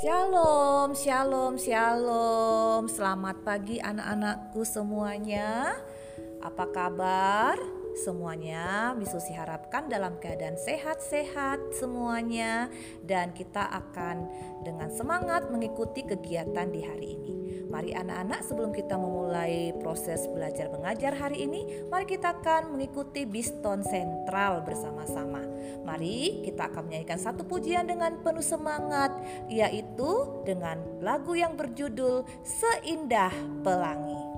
Shalom, shalom, shalom. Selamat pagi anak-anakku semuanya. Apa kabar? Semuanya Bisusi harapkan dalam keadaan sehat-sehat semuanya dan kita akan dengan semangat mengikuti kegiatan di hari ini. Mari anak-anak sebelum kita memulai proses belajar mengajar hari ini, mari kita akan mengikuti Biston Sentral bersama-sama. Mari kita akan menyanyikan satu pujian dengan penuh semangat, yaitu dengan lagu yang berjudul Seindah Pelangi.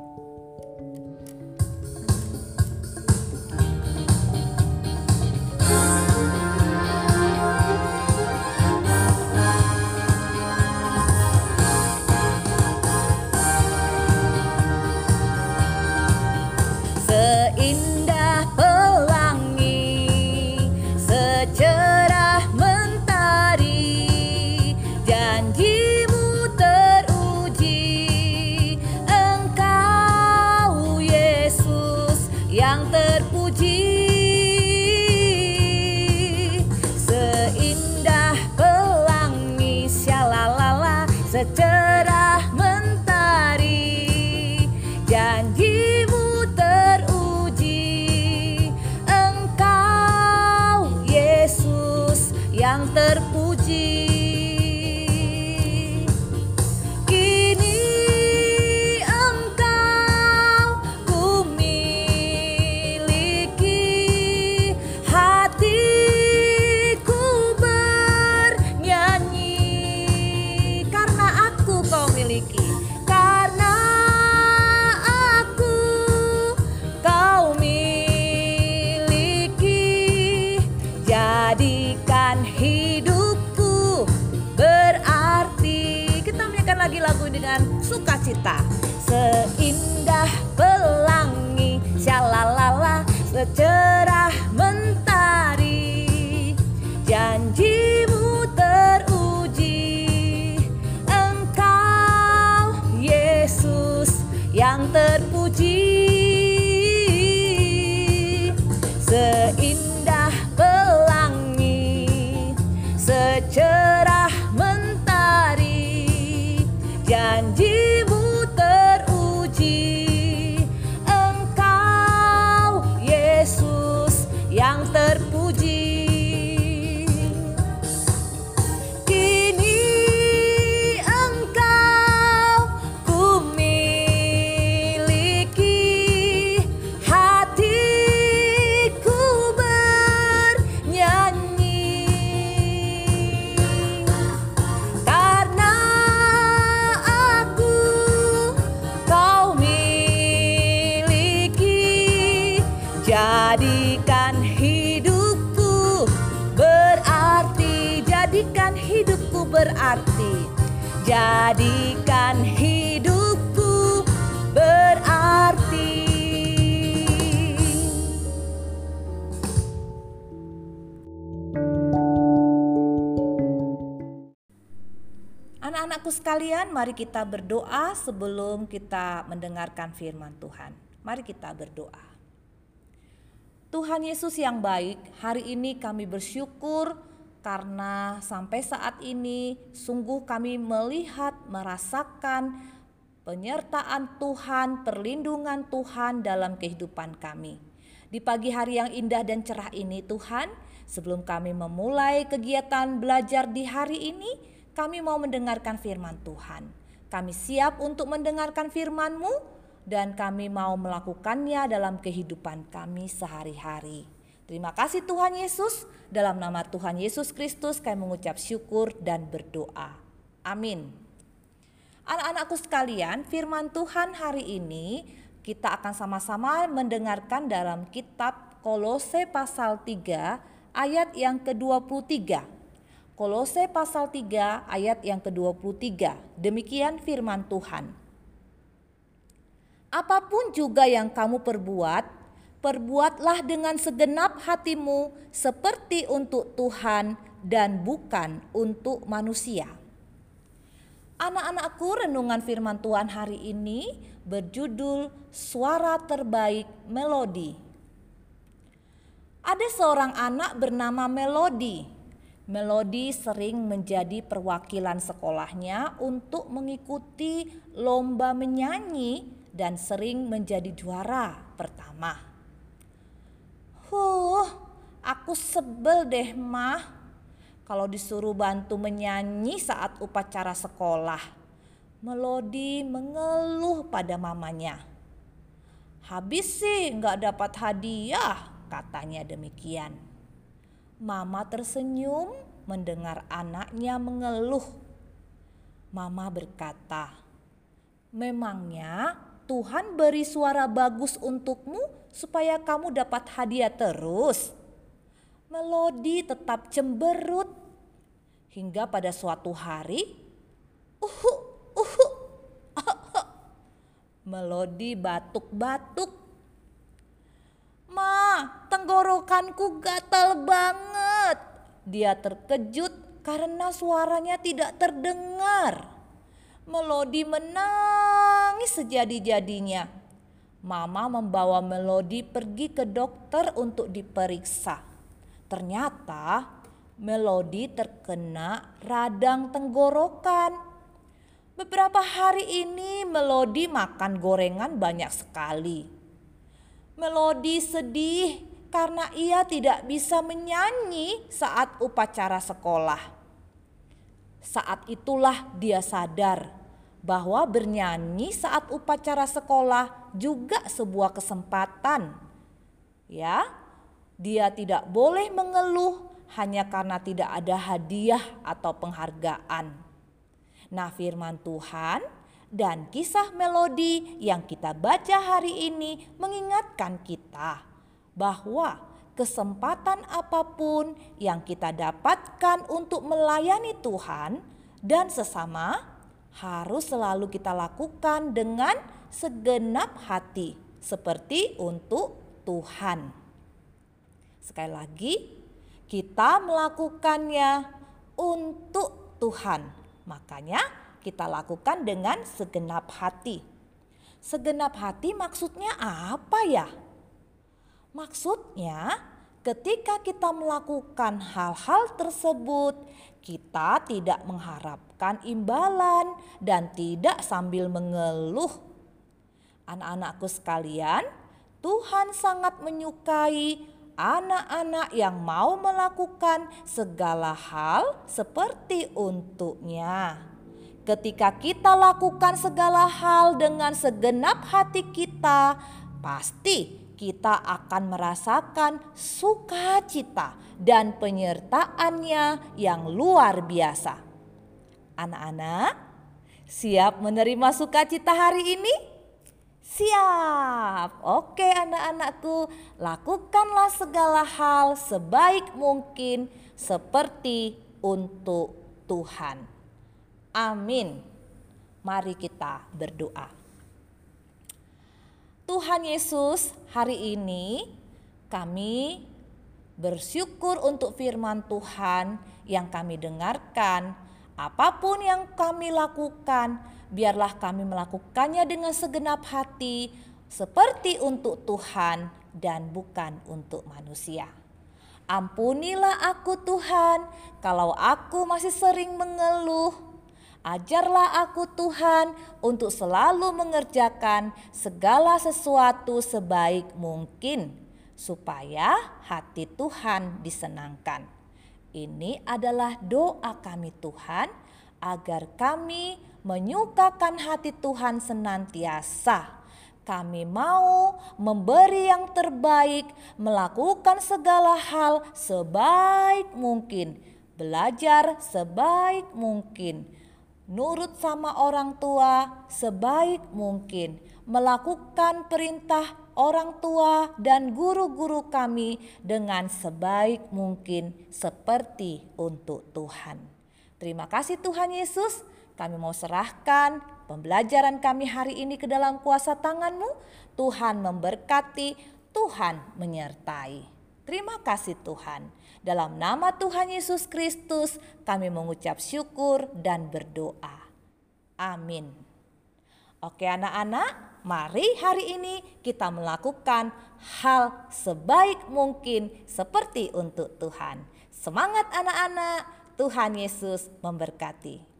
cita Seindah pelangi Syalalala Secerah mentari. Janjimu teruji Engkau Yesus Yang terpuji. Seindah pelangi Secerah jadikan hidupku berarti. Anak-anakku sekalian, mari kita berdoa sebelum kita mendengarkan firman Tuhan. Mari kita berdoa. Tuhan Yesus yang baik, hari ini kami bersyukur karena sampai saat ini sungguh kami melihat, merasakan penyertaan Tuhan, perlindungan Tuhan dalam kehidupan kami. Di pagi hari yang indah dan cerah ini Tuhan, sebelum kami memulai kegiatan belajar di hari ini, kami mau mendengarkan firman Tuhan. Kami siap untuk mendengarkan firman-Mu dan kami mau melakukannya dalam kehidupan kami sehari-hari. Terima kasih Tuhan Yesus. Dalam nama Tuhan Yesus Kristus kami mengucap syukur dan berdoa. Amin. Anak-anakku sekalian, firman Tuhan hari ini kita akan sama-sama mendengarkan dalam kitab Kolose pasal 3 ayat yang ke-23. Kolose pasal 3 ayat yang ke-23. Demikian firman Tuhan. Apa pun juga yang kamu perbuat, perbuatlah dengan segenap hatimu seperti untuk Tuhan dan bukan untuk manusia. Anak-anakku, renungan firman Tuhan hari ini berjudul Suara Terbaik Melodi. Ada seorang anak bernama Melodi. Melodi sering menjadi perwakilan sekolahnya untuk mengikuti lomba menyanyi dan sering menjadi juara pertama. Huh, aku sebel deh mah kalau disuruh bantu menyanyi saat upacara sekolah. Melodi mengeluh pada mamanya. Habis sih nggak dapat hadiah, katanya demikian. Mama tersenyum mendengar anaknya mengeluh. Mama berkata, "Memangnya Tuhan beri suara bagus untukmu supaya kamu dapat hadiah terus?" Melodi tetap cemberut hingga pada suatu hari, uhu, uhu, Melodi batuk-batuk Ma, tenggorokanku gatal banget. Dia terkejut karena suaranya tidak terdengar. Melodi menangis sejadi-jadinya. Mama membawa Melodi pergi ke dokter untuk diperiksa. Ternyata Melodi terkena radang tenggorokan. Beberapa hari ini Melodi makan gorengan banyak sekali. Melodi sedih karena ia tidak bisa menyanyi saat upacara sekolah. Saat itulah dia sadar bahwa bernyanyi saat upacara sekolah juga sebuah kesempatan. Ya, dia tidak boleh mengeluh hanya karena tidak ada hadiah atau penghargaan. Nah, firman Tuhan dan kisah melodi yang kita baca hari ini mengingatkan kita bahwa kesempatan apa pun yang kita dapatkan untuk melayani Tuhan dan sesama harus selalu kita lakukan dengan segenap hati seperti untuk Tuhan. Sekali lagi, kita melakukannya untuk Tuhan. Makanya kita lakukan dengan segenap hati. Segenap hati maksudnya apa ya? Maksudnya, ketika kita melakukan hal-hal tersebut, kita tidak mengharapkan imbalan dan tidak sambil mengeluh. Anak-anakku sekalian, Tuhan sangat menyukai anak-anak yang mau melakukan segala hal seperti untuknya. Ketika kita lakukan segala hal dengan segenap hati kita, pasti kita akan merasakan sukacita dan penyertaannya yang luar biasa. Anak-anak, siap menerima sukacita hari ini? Siap. Oke, anak-anakku, lakukanlah segala hal sebaik mungkin seperti untuk Tuhan. Amin. Mari kita berdoa. Tuhan Yesus, hari ini kami bersyukur untuk firman Tuhan yang kami dengarkan. Apa pun yang kami lakukan, biarlah kami melakukannya dengan segenap hati, seperti untuk Tuhan dan bukan untuk manusia. Ampunilah aku, Tuhan, kalau aku masih sering mengeluh Ajarlah aku Tuhan untuk selalu mengerjakan segala sesuatu sebaik mungkin supaya hati Tuhan disenangkan. Ini adalah doa kami Tuhan agar kami menyukakan hati Tuhan senantiasa. Kami mau memberi yang terbaik, melakukan segala hal sebaik mungkin, belajar sebaik mungkin nurut sama orang tua sebaik mungkin, melakukan perintah orang tua dan guru-guru kami dengan sebaik mungkin seperti untuk Tuhan. Terima kasih Tuhan Yesus, kami mau serahkan pembelajaran kami hari ini ke dalam kuasa tanganmu. Tuhan memberkati, Tuhan menyertai. Terima kasih Tuhan. Dalam nama Tuhan Yesus Kristus, kami mengucap syukur dan berdoa. Amin. Oke, anak-anak, mari hari ini kita melakukan hal sebaik mungkin seperti untuk Tuhan. Semangat anak-anak, Tuhan Yesus memberkati.